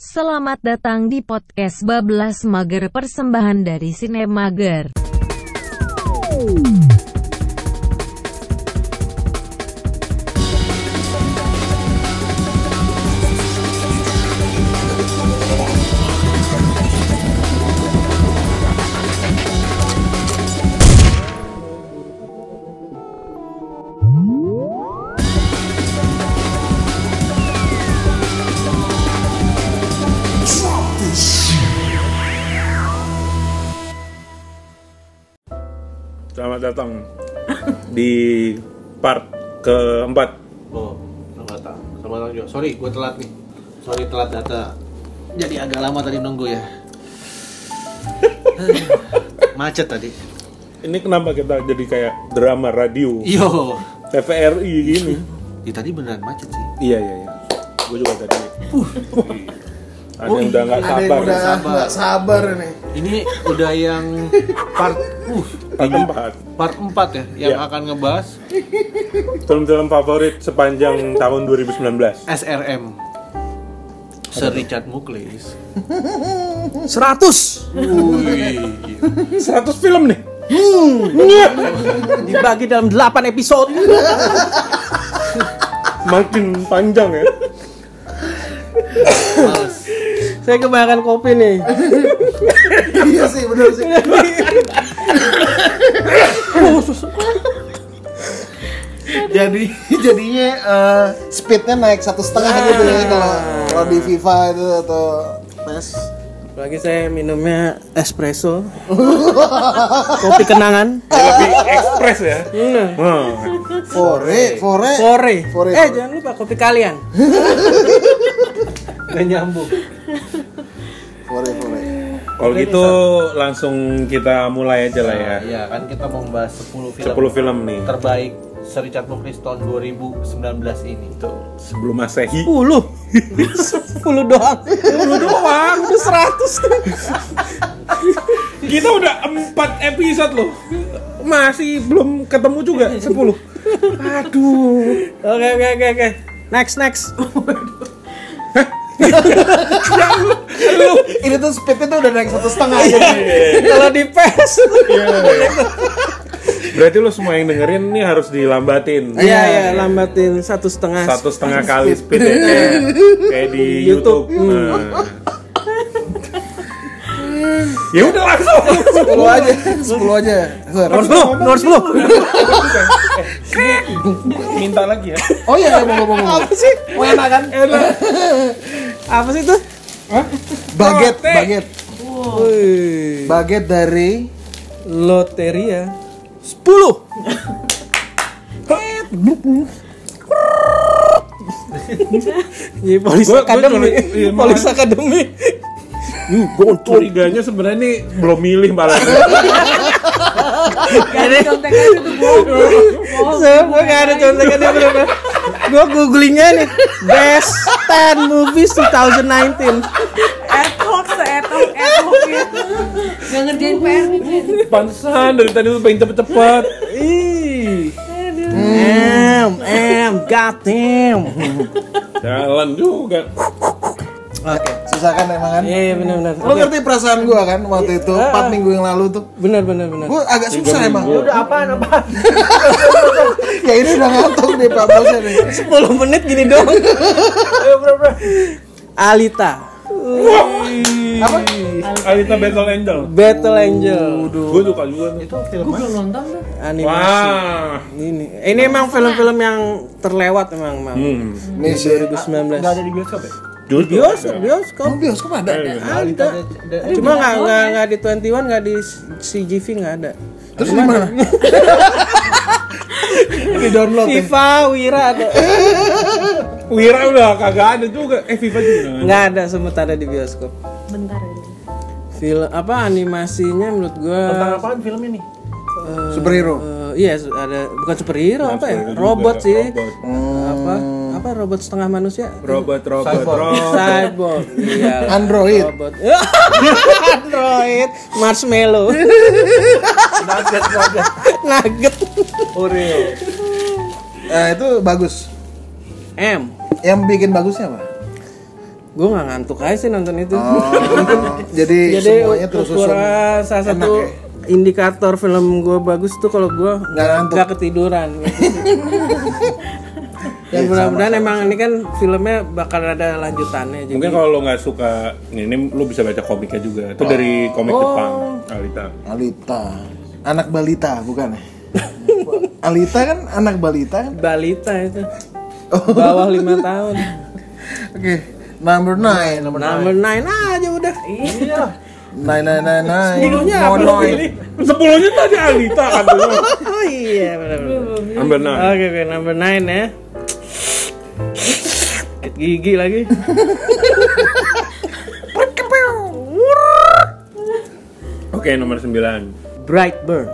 Selamat datang di podcast Bablas Mager persembahan dari Sine Mager. Selamat datang di part keempat. Oh, selamat datang. Selamat datang juga. Sorry, gue telat nih. Sorry telat data. Jadi agak lama tadi nunggu ya. Macet tadi. Ini kenapa kita jadi kayak drama radio Yo. TVRI gini? Ya, tadi beneran macet sih. Iya iya iya. Gue juga tadi. Ada yang udah nggak Ada yang sabar. udah sabar. nggak sabar nih. Ini udah yang part uh Part empat. part 4 ya yang Iya. akan ngebahas Film-film favorit sepanjang tahun 2019. SRM. Sir Richard Muklis. 100. Wih. 100 film nih. Dibagi dalam 8 episode. Makin panjang ya. Males. Saya kebanyakan kopi nih. iya sih bener sih jadi jadinya eh, speednya naik satu setengah gitu ya kalau kalau di FIFA itu atau PES Lagi saya minumnya espresso. kopi kenangan. Lebih ekspres ya. Nah, Hmm. Fore Fore Fore. Fore. Eh, jangan lupa kopi kalian. Gak nyambung. Fore Fore Kalau gitu langsung kita mulai aja lah ya. Iya, kan kita mau membahas 10 film 10 film nih terbaik Sir Richard Muklis tahun 2019 ini. Tuh. sebelum Masehi. 10. 10 doang. 10 doang. Udah 100. Kita udah 4 episode loh. Masih belum ketemu juga 10. Aduh. Oke, oke, oke, oke. Next, next. ini tuh speednya tuh udah naik satu setengah Iya. gitu Kalau di PES. Berarti lo semua yang dengerin ini harus dilambatin. Iya, iya, lambatin satu setengah. Satu setengah kali speed ya, kayak, kayak di YouTube. YouTube. Nah. ya udah langsung. 10 aja 10 aja. Nomor 10, nomor 10. Minta lagi ya. oh iya mau mau mau Apa sih? mau enak kan Apa sih itu? Baget baget Wih. baget dari Loteria 10. Iya, polis Gua- akademi. iya, polis makanya. akademi. Gue curiganya sebenarnya nih belum milih malah. Saya gua gak ada contekannya berapa. Gua googlingnya nih best 10 movies 2019. Etok, seetok, etok gitu Gak ngerjain PR nih Pantesan dari tadi lu pengen cepet-cepet. Ih. Em, em, goddamn. Jalan juga. Oke. susah kan emang kan Iya, iya benar benar. lo ngerti perasaan gua kan waktu itu 4 minggu yang lalu tuh Benar benar benar. gua agak susah emang Udah apaan apaan? ya ini udah ngantuk nih Pak Bosnya nih 10 menit gini dong. Ayo, bro, bro. Alita. apa Alita Battle Angel. Battle Angel. Gue suka juga. Itu film Gue belum nonton tuh Animasi. Wah. Ini ini emang film-film yang terlewat emang, Mang. Hmm. sih 2019. Gak ada di bioskop ya? Jujur. Bioskop, bioskop. Oh, bioskop ada Ada. Cuma nggak nggak nggak di 21 nggak di CGV nggak ada. terus di mana di download ya? FIFA, Wira ada. Wira udah kagak ada juga. Eh FIFA juga. nggak ada. Ada ada di bioskop. Bentar aja Film apa animasinya menurut gua Tentang apaan film ini? Eh, superhero eh, iya ada bukan superhero apa ya? superhero juga, Robot sih. robot. Apa? Apa robot setengah manusia? Robot, robot, Cyborg. robot. Cyborg. Iya. Android Robot. Android. Marshmallow. Nugget nugget. Nugget. Oreo. nah itu bagus M. yang bikin bagusnya apa gue nggak ngantuk aja sih nonton itu Oh, jadi, jadi semuanya terus ukuran salah Enak satu ya? Indikator film gue bagus tuh kalau gue Nggak ketiduran dan mudah-mudahan emang ini kan filmnya bakal ada lanjutannya jadi Mungkin kalau lo nggak suka ini lo bisa baca komiknya juga. Itu dari komik Jepang, Alita. Alita. Anak balita bukan ya? Alita kan anak balita kan? balita itu bawah lima tahun Oke. Number nine. Number number nine aja udah nine nine nine nine. Sepuluhnya apa sepuluhnya tadi Alita kan dulu. oh iya benar-benar Number nine. Oke oke number 9 ya. Sakit gigi lagi. Oke, nomor 9. Brightburn.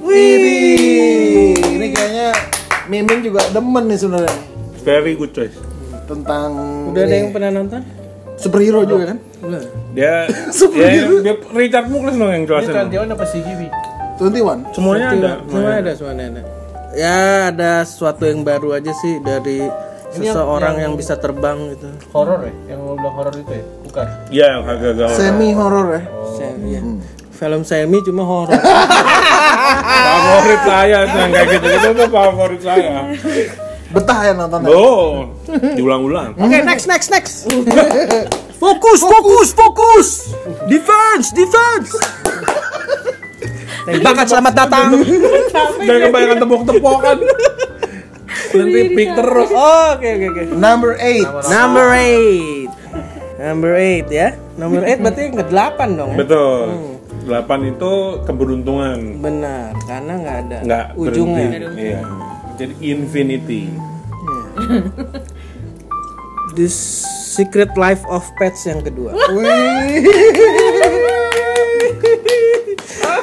Wih, ini kayaknya Mimin juga demen nih sebenarnya Very good choice. tentang Udah ada ini, yang pernah nonton? Superhero juga kan? Belum. Dia, ya, dia Richard Muklis dong yang jelasin. Cantiawan apa sih Gibi? 21. Semuanya ada. Semua ada, semuanya ada. Ya ada sesuatu yang baru aja sih dari seseorang yang, bisa terbang gitu. Horor ya? Yang lo bilang horor itu ya? Bukan. Iya, agak-agak horor. Semi horror ya. Saya- iya. Film semi cuma horor. Favorit saya yang kayak gitu itu tuh favorit saya. Betah ya nontonnya. Oh, diulang-ulang. Oke, next next next. fokus, fokus, fokus. Defense, defense. Tembakan selamat datang. Jangan kebanyakan tepok-tepokan. Nanti pick terus. Oke, oke, oke. Number 8. Number 8. Number 8 ya. Number 8 berarti yang ke-8 dong ya? Betul. 8 itu keberuntungan. Benar, karena nggak ada Enggak ujungnya. berhenti. Iya. Jadi infinity. The Secret Life of Pets yang kedua.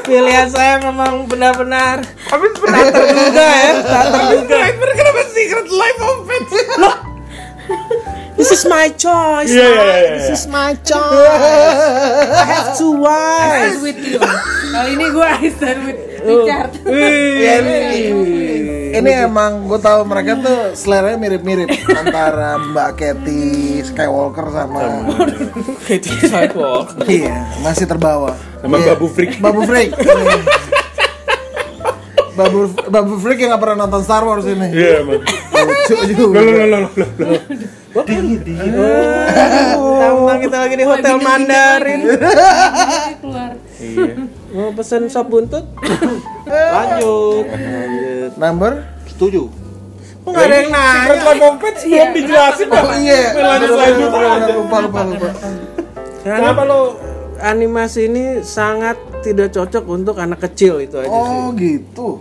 Pilihan saya memang benar-benar Habis tak terduga ya, tak terduga. kenapa secret life of pets? This is my choice. Iya, iya, iya, This iya. is my choice. I have two wives. with you. Kali ini gue I stand with Richard. Ya, ini, ini emang gue tahu mereka tuh seleranya mirip-mirip antara Mbak Katy Skywalker sama Katie Sidewalk. iya masih terbawa Sama Iya. Babu Freak. Babu Freak. Babu Babu Freak yang gak pernah nonton Star Wars ini Iya, Bang. lucu juga loh, loh, loh, loh, loh. Tampang kita lagi di Hotel Mandarin. keluar. Iya. Mau pesen sop buntut? Lanjut. Lanjut. number Setuju. Kok nggak ada yang nanya? Secret life of pets belum dijelasin. Bang. oh iya Lanjut, lanjut lupa lupa lupa Kenapa lo animasi ini sangat tidak cocok untuk anak kecil itu aja sih. oh gitu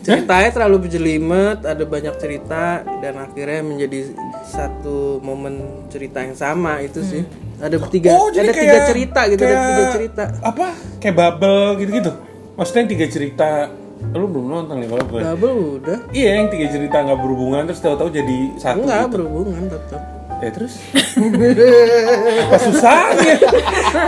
Ceritanya terlalu berjelimet, ada banyak cerita dan akhirnya menjadi satu momen cerita yang sama itu sih. Ada tiga, Oh, ada tiga kayak- cerita gitu, ada kayak- tiga cerita. apa? Kayak bubble gitu-gitu. Maksudnya yang tiga cerita lu belum nonton nih kalau gue. Double udah. Iya, yang tiga cerita nggak berhubungan terus tahu-tahu jadi satu. Enggak gitu. berhubungan tetap. Ya terus? Apa susahnya?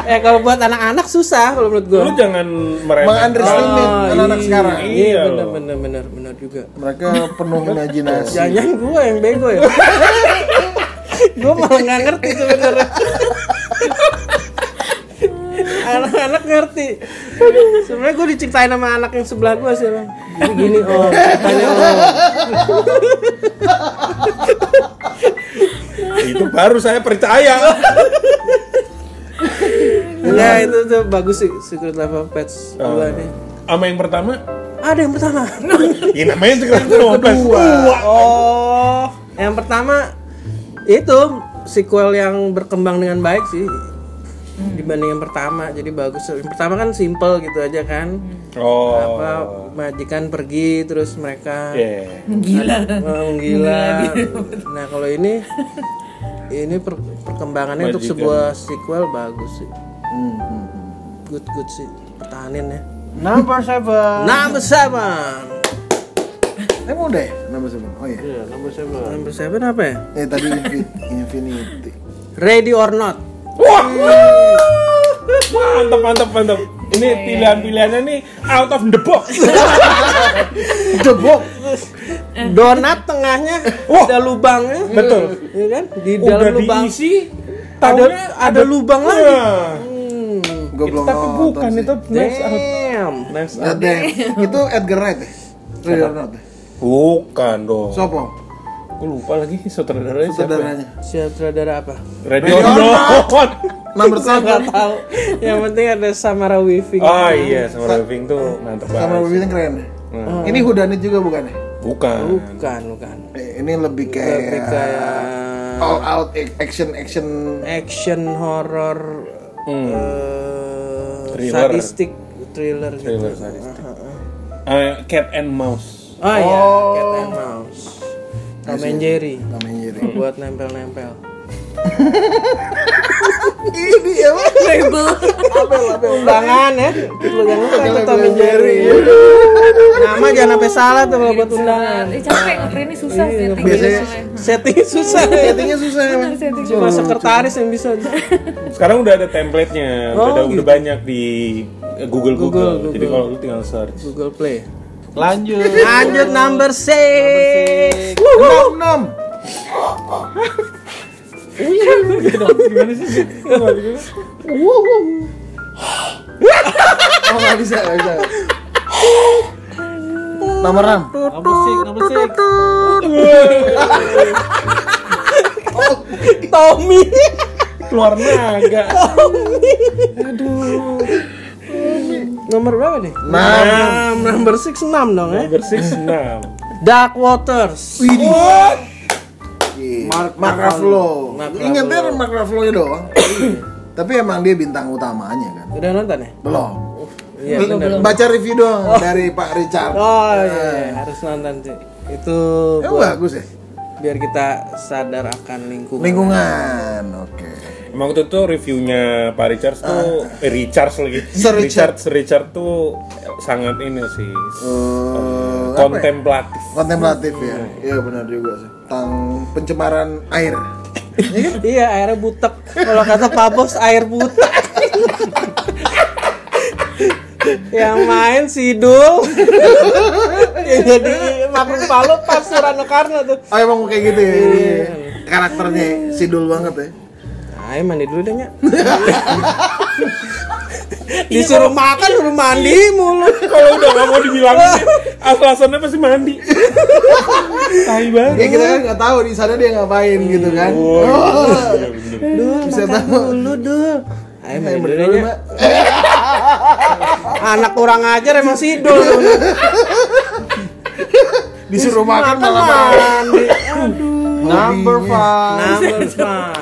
eh kalau buat anak-anak susah kalau menurut gua. Lu jangan meremehkan. Mengunderestimate anak-anak iya. sekarang. Iya, Iya benar benar benar benar juga. mereka penuh imajinasi Jangan gua yang bego ya. gua malah nggak ngerti sebenarnya. Anak-anak ngerti. Sebenarnya gua diceritain sama anak yang sebelah gua sih, Bang. Gini, gini oh, ceritanya oh. Itu baru saya percaya. Enggak, itu tuh bagus sih Secret Life of Pets dua nih. Sama yang pertama, Ada yang pertama. ya namanya Secret Life of Pets. Oh, yang pertama itu sequel yang berkembang dengan baik sih dibanding yang pertama. Jadi bagus. Yang pertama kan simple gitu aja kan. Oh. Apa majikan pergi terus mereka Iya. Gila. oh, gila. Nah, kalau ini ini per- perkembangannya untuk Majikan. sebuah sequel bagus sih. Good good sih. Pertahanin ya. number seven Number seven. emang udah ya number seven oh iya Iya, nomor siapa? Number seven apa ya? eh tadi Infi- Infinity Ready or not. Wah. Mantap, mantap, mantap. Ini pilihan-pilihannya nih out of the box. the box Donat tengahnya Wah. ada lubangnya. Betul. Iya kan? Di Udah dalam lubang. diisi Taunya ada lubang lagi. Nah, Gue belum tapi bukan sih. itu. Damn. Knives Nah, Out. damn. Itu Edgar Wright ya? Not ya? Bukan dong. Sopo? Aku lupa lagi sutradaranya siapa. ya? Sutradaranya. Sutradara apa? Ready Ready or or not. Number Saya nggak tahu. Yang penting ada Samara Weaving. Oh iya, sama Raving tuh mantep Sama banget. Bobby keren ya? Nah, Ini Hudanit juga bukan ya? Bukan. Bukan, bukan. Eh, Ini lebih kayak, Lebih kayak all out ac- action action action horror Hmm. eh, Thriller. sadistik thriller gitu. Thriller sadistik. Eh, Cat and Mouse. Oh iya, Oh. Cat and Mouse. Tom and Jerry. Tom and Jerry. Buat nempel-nempel. Ini ya Pak. label Undangan ya. Lu jangan lupa itu Tom and Jerry. Nama jangan sampai salah tuh kalau buat undangan. eh capek ngeprintnya susah Iya, setting biasanya- Setting susah. Settingnya susah Cuma sekretaris yang bisa. Sekarang udah ada template-nya, Oh, udah, gitu. udah banyak di Google Google. Google, Jadi kalau lu tinggal search. Google Play. Lanjut. Lanjut number 6. Enam enam. Gimana sih? Oh nggak bisa nggak bisa. Nomor enam. Nomor six, nomor six. Tommy. Keluar naga. Nomor berapa nih? Enam. Number 6 6 dong ya. Number 6 6. Dark Waters. Mark Mark Ruffalo. Mark Ingatnya Mark Ruffalo nya doang. Tapi emang dia bintang utamanya kan. Udah nonton ya? Belum. Iya benar. Baca review doang dari Pak Richard. Oh iya, harus nonton sih. Itu buat bagus ya? biar kita sadar akan lingkungan. Lingkungan. Oke. Emang waktu itu reviewnya Pak Richard tuh eh, Richards lagi. Sir Richard. Richard Richard tuh sangat ini sih. Eh, apa ya? kontemplatif. Kontemplatif ya. Iya benar juga sih. Tentang pencemaran air. Iya, airnya butek. Kalau kata Pak Bos, air butek. yang main Sidul yang jadi makhluk palu pas Surano Karno tuh Oh emang kayak gitu ya. Iya. Karakternya sidul banget ya. Ayo mandi dulu deh Nya. Disuruh makan suruh mandi mulu. Kalau udah nggak mau dibilangin, alasannya pasti mandi. Tai banget. Ya kita kan nggak tahu di sana dia ngapain gitu kan. Oh, Oh, iya. Dul, Bisa makan tahu. dulu dul. Ayo mandi dulu deh. Anak kurang ajar emang Sidul. Disuruh makan malah mandi. Aduh. Number five. Number five.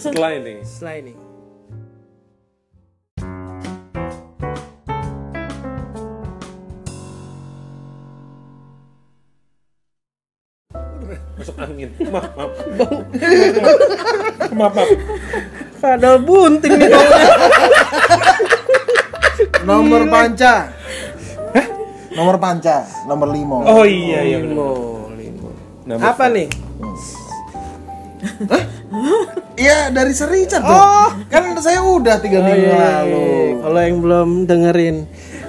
Setelah ini. Setelah ini. Masuk angin. Maaf, maaf. maaf, maaf. Padahal bunting nih. Nomor panca. Nomor panca, nomor limo. Oh iya, iya. Limo, limo. Apa nih? Iya dari Sir Richard tuh. Oh. Kan saya udah tiga minggu lalu. Kalau yang belum dengerin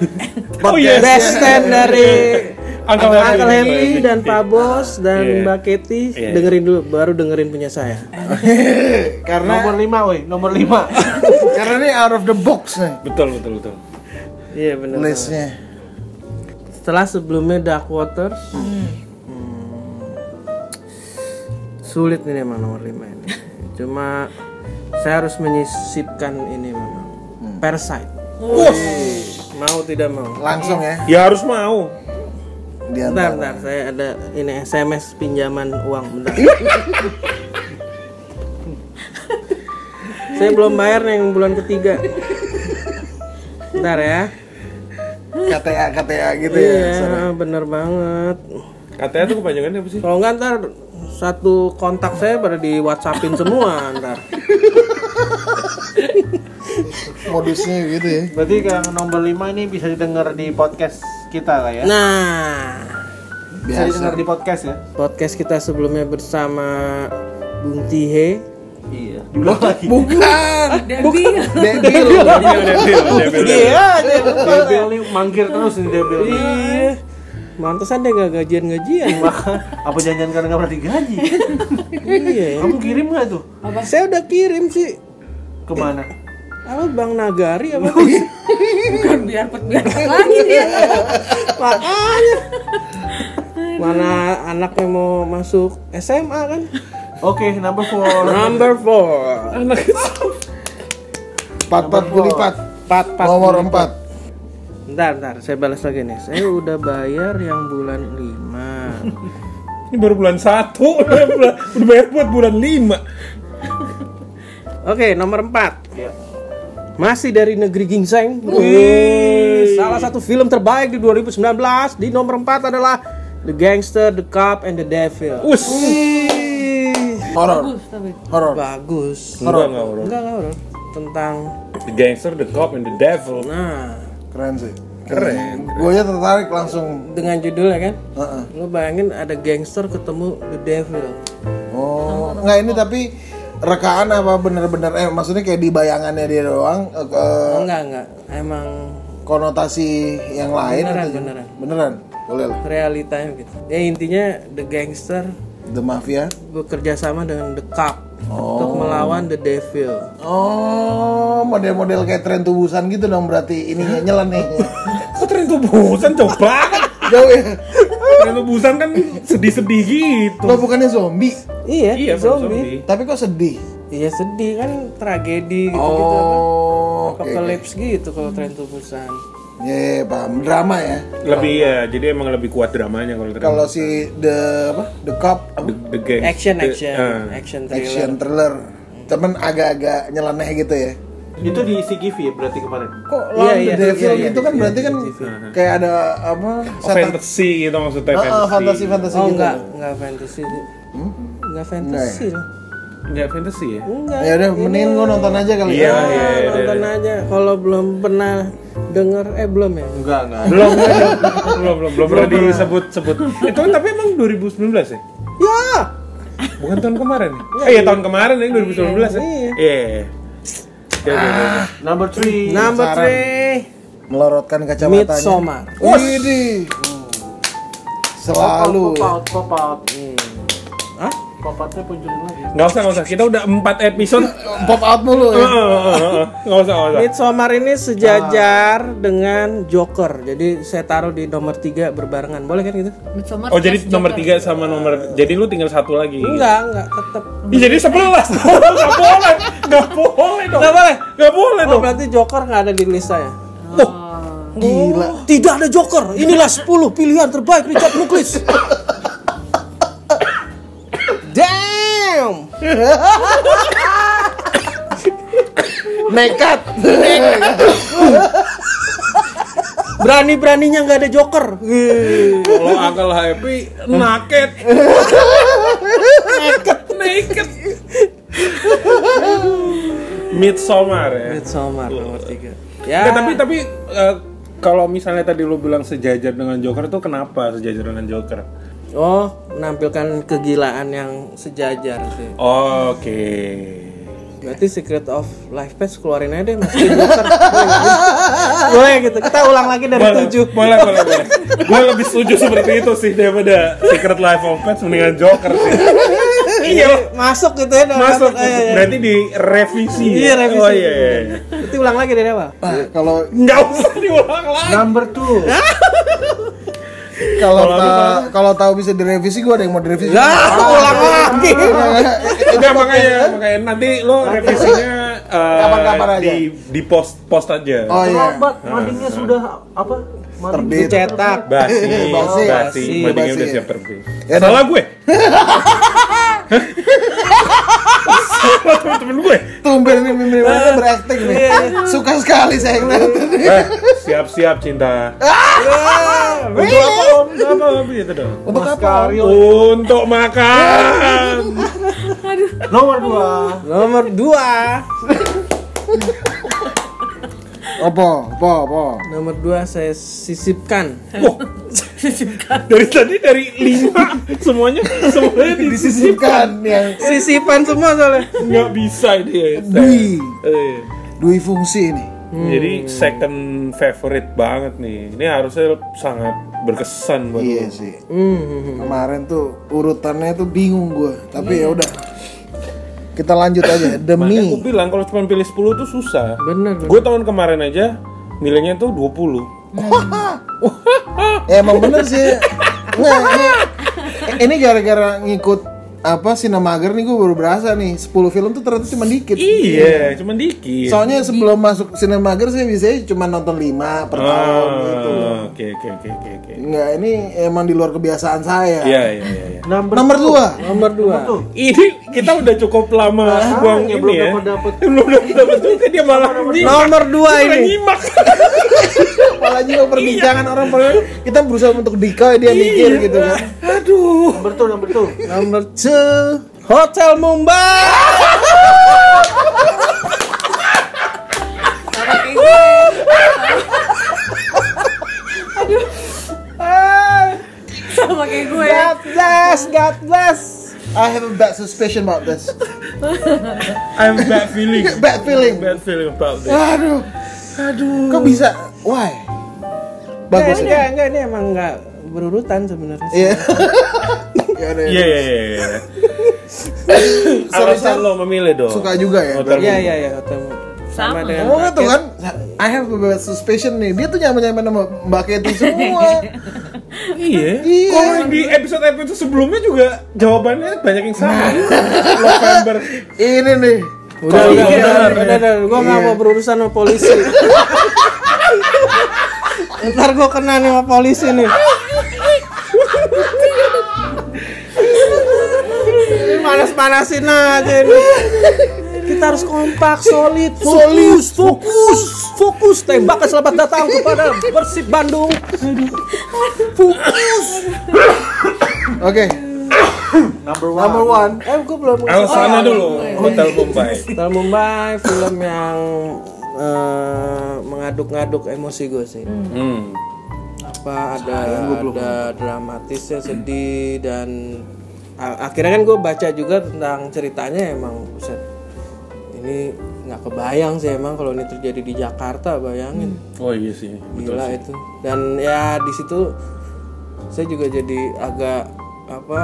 Oh iya. best stand dari Uncle Uncle. Happy dan Pak Bos dan Iya. Mbak Kety Iya. dengerin dulu baru dengerin punya saya. Karena Nomor lima, woi. Nomor lima. karena ini out of the box nih Betul, betul, betul. Iya benar. listnya. Setelah sebelumnya Dark Waters. hmm, Sulit ini emang nomor 5 ini. Cuma saya harus menyisipkan ini memang. Parasite. Mau tidak mau. Langsung ya Ya harus mau. Bentar, bentar, saya ada ini SMS pinjaman uang, bentar. saya belum bayar nih yang bulan ketiga. Bentar ya. KTA KTA gitu ya. Iya, bener banget. Katanya tuh kepanjangannya apa sih? Kalau nggak ntar satu kontak saya pada di WhatsAppin semua ntar. Modusnya gitu ya. Berarti yang nomor lima ini bisa didengar di podcast kita lah ya. Nah, Bisa Biasa. didengar di podcast ya. podcast kita sebelumnya bersama Bung Tihe. Iya. Diulang lagi. Bukan. Debbie Debil. Iya, Debil nih mangkir terus nih Debil. iya. Mantesan dia nggak gajian-gajian. Apa jangan karena nggak pernah digaji? iya. Kamu kirim nggak tuh? Saya udah kirim sih. ke mana? Apa Bang Nagari apa? Bukan biar pet biar lagi dia. Makanya. Mana anaknya mau masuk SMA kan? Oke, number four. Number four. Anak Empat empat gulipat. Empat, empat. Nomor empat. Bentar, bentar, saya balas lagi nih. Saya udah bayar yang bulan 5. ini baru bulan satu, udah bulan- udah bayar buat bulan lima. Oke, nomor 4. Ya. Masih dari negeri gingseng. Wih, salah satu film terbaik di 2019 di nomor 4 adalah The Gangster, The Cop, and the Devil. Us. Horor. Horor. bagus. Horor. Enggak, enggak horor. Tentang The gangster, the cop, and the devil. nah, Keren sih. Keren. Gue aja tertarik langsung. dengan judulnya kan. Heeh. Lu bayangin ada gangster ketemu The Devil. Oh, nggak ini tapi rekaan apa bener-bener eh maksudnya kayak di bayangannya dia doang eh, enggak, enggak. Emang konotasi yang lain Beneran, atau- beneran. beneran boleh lah realitanya gitu. Ya intinya The Gangster The Mafia bekerja sama dengan The Cop untuk melawan The Devil. oh model-model kayak tren tubusan gitu dong berarti ininya nyeleneh Kok tren tubusan coba? jauh ya Tren tubusan kan sedih-sedih gitu. lo bukannya zombie Iya, Iya, zombie. tapi kok sedih Iya sedih kan tragedi gitu-gitu oh oke Apocalypse gitu kalau tren tubusan. Ya paham drama ya Lebih ya, jadi emang lebih kuat dramanya kalau tren. kalau si the apa the cop apa? the, the gang. Action, the- action, ah. action thriller. action thriller temen agak-agak nyeleneh gitu ya Itu di CGV ya berarti kemarin. kok Iya, lawan iya, the devil iya, iya, gitu kan iya, berarti kan kayak ada apa Oh, fantasy gitu maksudnya Ah, ah, fantasy. fantasi fantasi Oh gitu enggak, enggak fantasy. Enggak fantasy lah. Enggak fantasy ya? Enggak. ya udah mending gua nonton aja kali Iya, ya Ah, iya, iya, nonton aja kalau belum pernah denger eh belum ya? Enggak, enggak. belum belum belum belum pernah disebut sebut itu tapi emang 2019 ya Ya. bukan tahun kemarin ya? eh iya tahun kemarin ya 2019 ya Iya. iya Ya. Number three. Number Saran. 3 melorotkan kacamatanya Midsommar. Widih. selalu Pop out, pop out. Hah? Pop outnya punculin lagi. nggak usah nggak usah kita udah 4 episode pop out mulu ya nggak usah nggak usah Midsommar ini sejajar dengan Joker. Jadi saya taruh di nomor 3 berbarengan. Boleh kan gitu? Midsommar oh jadi nomor Joker. 3 sama nomor jadi lu tinggal satu lagi Enggak, enggak, tetap. Ih, jadi 11 nggak boleh nggak boleh dong Enggak boleh. nggak boleh Oh, dong berarti Joker nggak ada di list saya. gila Tidak ada Joker. Inilah 10 pilihan terbaik Richard Muklis. Nekat Berani-beraninya nggak ada Joker. Kalau akal happy naked naked naked Midsommar ya Midsommar nomor 3. Nggak, Ya. tapi tapi eh, kalau misalnya tadi lu bilang sejajar dengan Joker itu kenapa sejajar dengan Joker? Oh, menampilkan kegilaan yang sejajar sih. Oke. Berarti Secret of Life Path keluarin aja deh. Boleh nggak sih? Boleh gitu. Kita ulang lagi dari Boleh, 7. boleh, boleh, boleh. Gue lebih setuju seperti itu sih daripada Secret Life of Pets mendingan Joker sih. Iya, masuk gitu ya. Masuk, eh, eh. berarti direvisi. Iya, ya? revisi. Oh iya, iya. iya. Berarti ulang lagi dari awal. Ah, kalau Nggak usah diulang lagi. Number two. kalau kalau tahu bisa direvisi gua ada yang mau direvisi Ya, ulang lagi. Enggak makanya, makanya nanti lo revisinya eh, Kapan-kapan aja. di di post post aja. oh iya Terlambat, madingnya sudah apa? Terbit. Dicetak. Basi, Basi. basi, Basi. madingnya udah siap terbit. Ya, Salah gue. Salah temen-temen gue. tumben ini mimpi mereka berakting nih suka sekali saya ngeliat Eh, siap-siap cinta. Untuk apa om? Untuk apa om? Gitu dong. untuk apa Untuk makan. Nomor dua. Nomor 2. apa apa apa Nomor 2 saya sisipkan. Wah, dari tadi dari lima semuanya semuanya disisipkan. yang Sisipan semua soalnya. Nggak bisa dia. Dui. Eh. dui fungsi nih Jadi second favorite banget nih. Ini harusnya sangat berkesan buat iya lo. sih Hmm. kemarin tuh urutannya tuh bingung gua tapi ya udah Kita lanjut aja. Makanya aku Demi. bilang kalau cuma pilih 10 tuh susah. Bener, bener. Gue tahun kemarin aja nilainya tuh 20. ya emang bener sih. Ini, ini gara-gara ngikut apa Sinemager nih gue baru berasa nih 10 film tuh ternyata cuma dikit. Iya, cuma dikit. Soalnya sebelum masuk Sinemager saya biasanya cuma nonton 5 per tahun gitu. Oke, oke, oke, oke, oke. Enggak, ini emang di luar kebiasaan saya. Iya, iya, iya. iya. Nomor 2. Nomor dua. Ini kita udah cukup lama buang ini belum ya. dapat dapet. Belum dapat dapat juga dia malah nyimak. Nomor dua Malah ini. nyimak. Apalagi kalau perbincangan orang kita berusaha untuk decoy dia mikir gitu kan. Aduh. Nomor tuh, nomor tuh. Nomor two. Hotel Mumbai. Sama kayak gue. God bless, God bless. I have a bad suspicion about this. I'm bad feeling. Bad feeling. Bad feeling about this. Aduh. Aduh. Kok bisa? Why? Bagus Enggak, ya. enggak, ini emang enggak berurutan sebenarnya. Iya. Ya Iya, iya, iya, iya. Alasan lo memilih dong. Suka juga ya. Hotel Iya, iya, iya, Hotel Mumbai. Sama Sama. dengan Oh tuh kan, I have a suspicion nih. Dia tuh nyaman-nyaman sama Mbak Ketty semua. Iya. Iya. Kalau di episode episode sebelumnya juga jawabannya banyak yang sama. November. Ini nih. Udah, udah, udah, ya. udah, udah, Gua nggak Iya. mau berurusan sama polisi. Ntar gua kena nih sama polisi nih. Panas-panasin aja nih. Kita harus kompak, solid, fokus, fokus, fokus. Tembak selamat datang kepada Persib Bandung. Fokus. Oke. Number one. Number one. Eh, gua belum. Alasannya dulu Hotel Mumbai. Hotel Mumbai film yang eh, mengaduk-ngaduk emosi gue sih. Hmm. Apa ada ada dramatisnya sedih dan akhirnya kan gue baca juga tentang ceritanya emang buset ini nggak kebayang sih emang kalau ini terjadi di Jakarta bayangin Oh iya sih. Betul. gila itu dan ya di situ saya juga jadi agak apa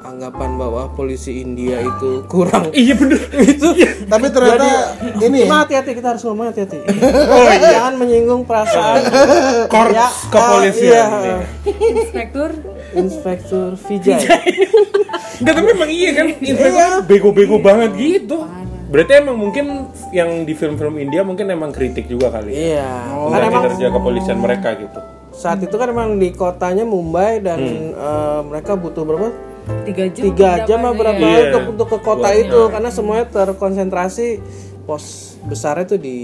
anggapan bahwa polisi India itu kurang Iya bener. itu Tapi ternyata ini Cuma hati-hati kita harus ngomong hati-hati. Oh, Jangan menyinggung perasaan Korps Ya, kepolisian iya. ini. Inspektur. Inspektur Vijay. Enggak tapi emang iya kan inspektornya bego-bego banget gitu. Berarti emang mungkin yang di film-film India mungkin emang kritik juga kali. Iya. Oh, Kan emang kinerja kepolisian mereka gitu. saat itu kan emang di kotanya Mumbai dan Hmm. eh, mereka butuh berapa? Tiga jam. Tiga jam apa berapa Iya. untuk untuk ke kota itu karena semuanya terkonsentrasi pos besarnya tuh di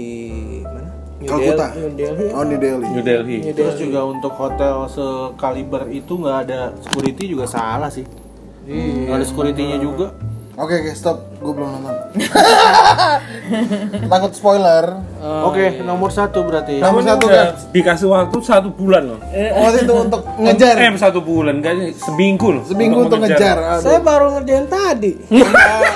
mana? New. Delhi. New Delhi. Oh di Delhi. New Delhi. New Terus Delhi. juga untuk hotel sekaliber itu nggak ada security juga salah sih. Nggak ada securitynya juga. Oke oke stop. Gue belum nonton. Takut spoiler. Oke, nomor satu berarti. Nomor satu kan. dikasih waktu satu bulan loh. Oh itu untuk ngejar. Eh satu bulan kayaknya seminggu loh. Seminggu untuk ngejar. Aduh. Saya baru ngerjain tadi.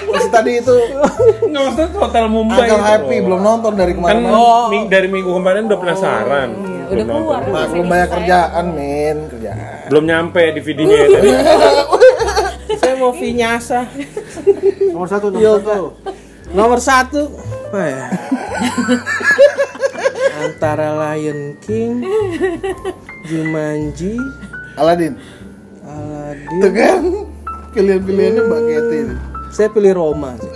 Masih tadi itu Nggak Hotel Mumbai. Uncle Happy loh. belum nonton dari Kan kemarin. ming- dari minggu kemarin udah penasaran. Udah Belum keluar. Maklum banyak kerjaan, Min. Kerjaan. Belum nyampe DVD-nya ya. tadi. Saya mau vinyasa. Nomor satu, nomor Iya, satu. Nomor satu apa ya? Antara Lion King, Jumanji, Aladin. Aladin. Kan. Pilihan-pilihannya Mbak Ketty. ini. Saya pilih Roma. sih.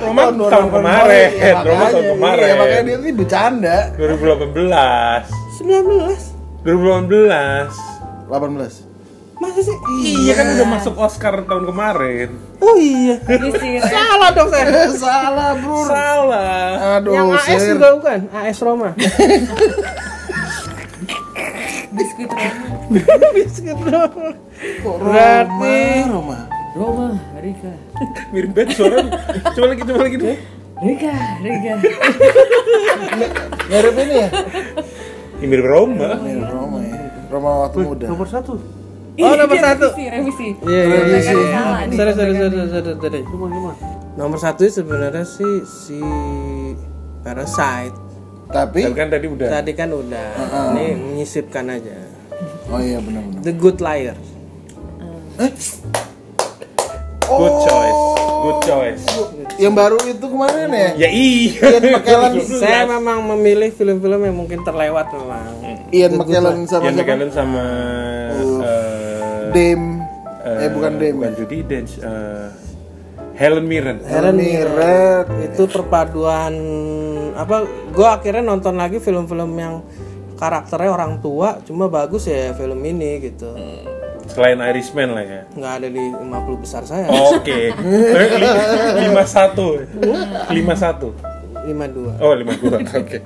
Roma tahun kemarin. Ya, Roma tahun kemarin. Iya, makanya dia ini bercanda. 2018. 19. 2018. 18. Sih? Iya kan udah masuk Oscar tahun kemarin. Oh iya. Salah dong saya. Salah, Bro. Salah. Aduh, Yang AS Sir. juga bukan? AS Roma. Biskuit Roma. Biskuit Roma. Kok Berarti Roma. Roma. Rika. Mirip banget suara. Coba lagi, coba lagi dulu. Rika. Rika. Mirip ini ya? Ya, mirip Roma. Mirip Roma ya. Roma waktu muda. Nomor satu. Oh, nomor satu. Revisi. Revisi. Iya, iya, iya. Iya. Sorry, sorry, sorry, sorry, sorry. Nomor lima. Nomor satu sebenarnya sih si Parasite. Tapi Tapi kan tadi udah. Tadi kan udah. Ini menyisipkan aja. Oh iya benar-benar. The Good Liar. Good choice. Good choice. Yang baru itu kemarin ya? Ya iya. Ian McKellen, Saya memang memilih film-film yang mungkin terlewat memang. Ian McKellen sama Ian? McKellen sama eh, Dame. eh, Eh bukan Dame. Bukan Judy Dench. eh, Helen Mirren. Helen Mirren. itu perpaduan apa gue akhirnya nonton lagi film-film yang karakternya orang tua cuma bagus ya film ini gitu Selain Irishman lah ya. nggak ada di 50 besar saya Oke. Lima satu. Lima satu. 52 Oh lima dua. Oke.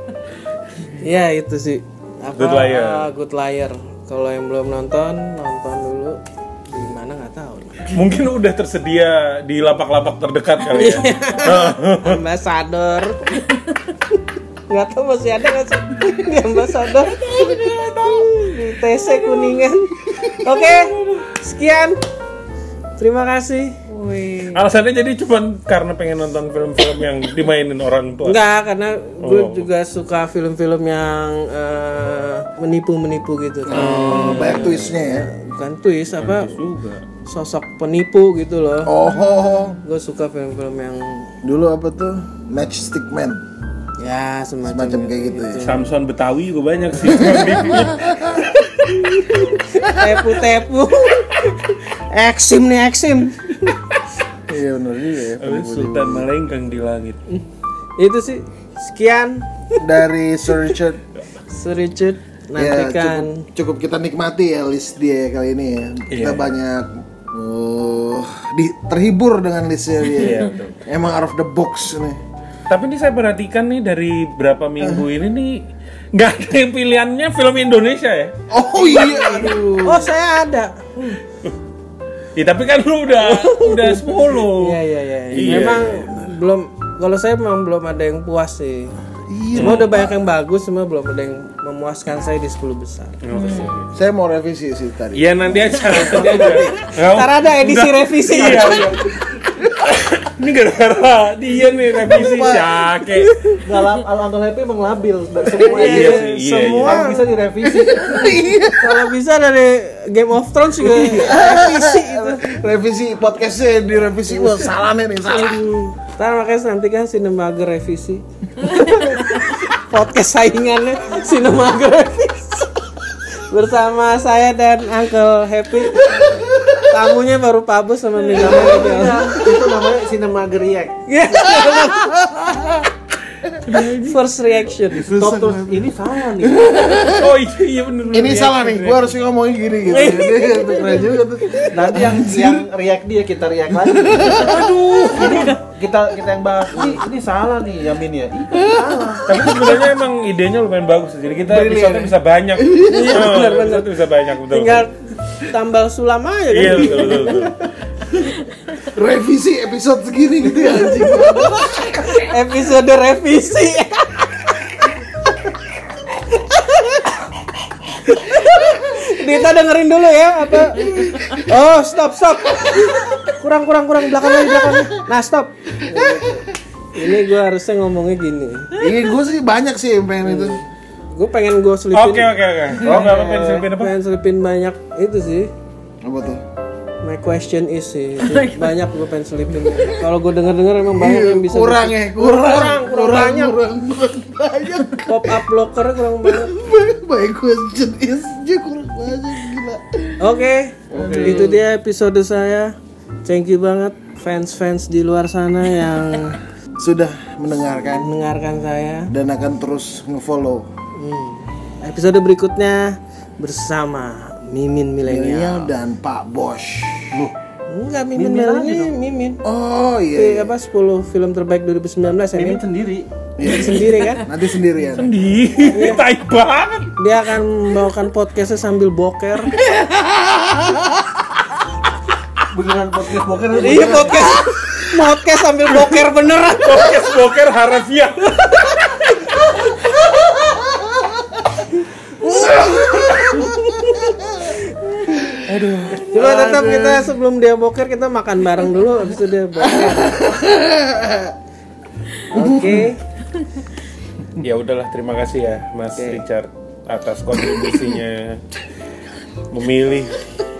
ya itu sih apa Good Liar. Good Liar kalau yang belum nonton nonton dulu Mungkin udah tersedia di lapak-lapak terdekat kali ya. ambasador. Nggak tahu masih ada nggak sih? Di ambasador. Di TC kuningan. Oke sekian. Terima kasih Wih. Alasannya jadi cuman karena pengen nonton film-film yang dimainin orang tua. Enggak, karena gue Oh. juga suka film-film yang eh, menipu-menipu gitu kan. Oh, banyak twistnya ya. Bukan twist apa Juga. sosok penipu gitu loh. Oh, Gue suka film-film yang dulu apa tuh? Matchstick Man. ya semacam, Semacam kayak gitu ya. Samson Betawi juga banyak sih. tepu-tepu. eksim nih eksim. Iya benar juga ya. Habis Sultan Malengkang di langit. Itu sih sekian Dari Sir Richard. Sir Richard Ya, nantikan cukup, cukup kita nikmati ya list dia kali ini ya. Kita Iya. banyak uh, di, terhibur dengan listnya dia. Iya, betul. Emang out of the box nih. Tapi ini saya perhatikan nih dari berapa minggu ini nih nggak ada yang pilihannya film Indonesia ya. Oh iya, aduh. Oh saya ada. Ya tapi kan lu udah udah 10. Iya iya iya. Iya. Memang belum kalau saya memang belum ada yang puas sih. Iya. Cuma udah banyak yang bagus, cuma belum ada yang memuaskan saya di 10 besar. Saya mau revisi sih tadi. Iya nanti aja, nanti aja. Ntar ada edisi revisi. Iya, iya. Ini gara-gara dia nih revisi Syake. Dalam Al Happy emang labil semua Iya iya, sih, iya, semua Yang bisa direvisi. kalau bisa dari Game of Thrones juga revisi itu. Revisi podcastnya direvisi. Wah salah nih, salah. Ntar makanya nantikan Cinemager revisi. Podcast saingannya Cinemager revisi. Bersama saya dan Uncle Happy. Tamunya baru Pak Bos sama Mila Nah, itu namanya Cinemager React. First reaction. Top terus ini salah nih. Oh iya iya bener. Ini salah nih, gua harus ngomongin gini gitu. Ini keren juga tuh. Nanti yang yang react dia kita react lagi. Aduh, ini kita kita yang bahas. Ini ini salah nih Yamin ya. Ini salah. Tapi sebenarnya emang idenya lumayan bagus. Jadi kita episode bisa banyak. Iya, benar, benar. bisa banyak betul. Tinggal tambal sulam aja kan. Iya betul betul. betul. Revisi episode segini gitu ya anjing. Episode revisi. Dita dengerin dulu ya apa? Oh stop stop. Kurang kurang kurang belakang lagi belakang. lagi. Nah stop. Ini gue harusnya ngomongnya gini. Ini gue sih banyak sih yang pengen itu. Gue pengen gue selipin. Oke oke oke. Oh nggak apa-apa disipin apa? Pengen selipin banyak itu sih. Apa tuh? My question is sih banyak gue pengen selipin. Kalau gue denger denger emang banyak yang bisa. kurang ya, kurang, kurang, kurang banyak. kurang, kurang banyak. Pop up blocker kurang banyak. My question is dia kurang banyak gila. Oke, itu dia episode saya. Thank you banget fans-fans di luar sana yang Sudah mendengarkan mendengarkan saya. dan akan terus ngefollow Hmm. Episode berikutnya bersama Mimin Milenial dan Pak Bosch. Enggak Mimin Milenial, Mimin. Oh iya. apa 10 film terbaik 2019 ya Mimin? sendiri. iya. Sendiri kan? Nanti sendirian. Di, tai banget. Dia akan membawakan podcastnya sambil boker. Beneran podcast boker iya podcast. Podcast sambil boker beneran. Podcast boker harafiah. Cuma tetap kita sebelum dia boker kita makan bareng dulu habis itu dia boker. Oke. Ya udahlah terima kasih ya Mas Richard atas kontribusinya memilih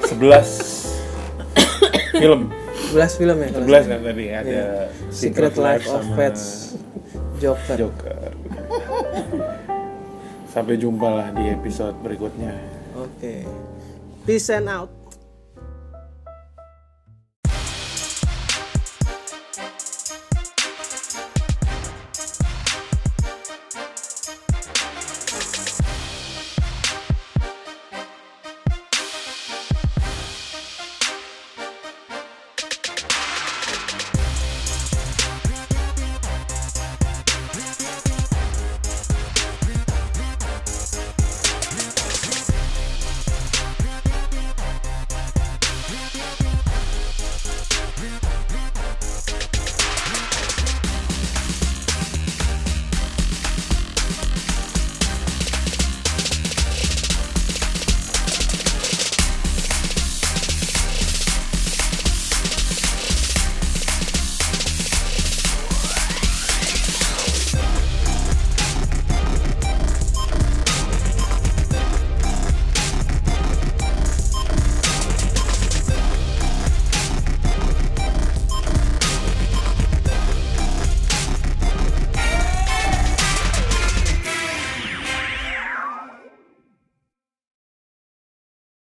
11 film 11 film ya kalau 11 kan tadi ada Iya. Secret Life of sama Pets Joker. Joker. Sampai jumpa lah di episode berikutnya. Oke. Peace and out.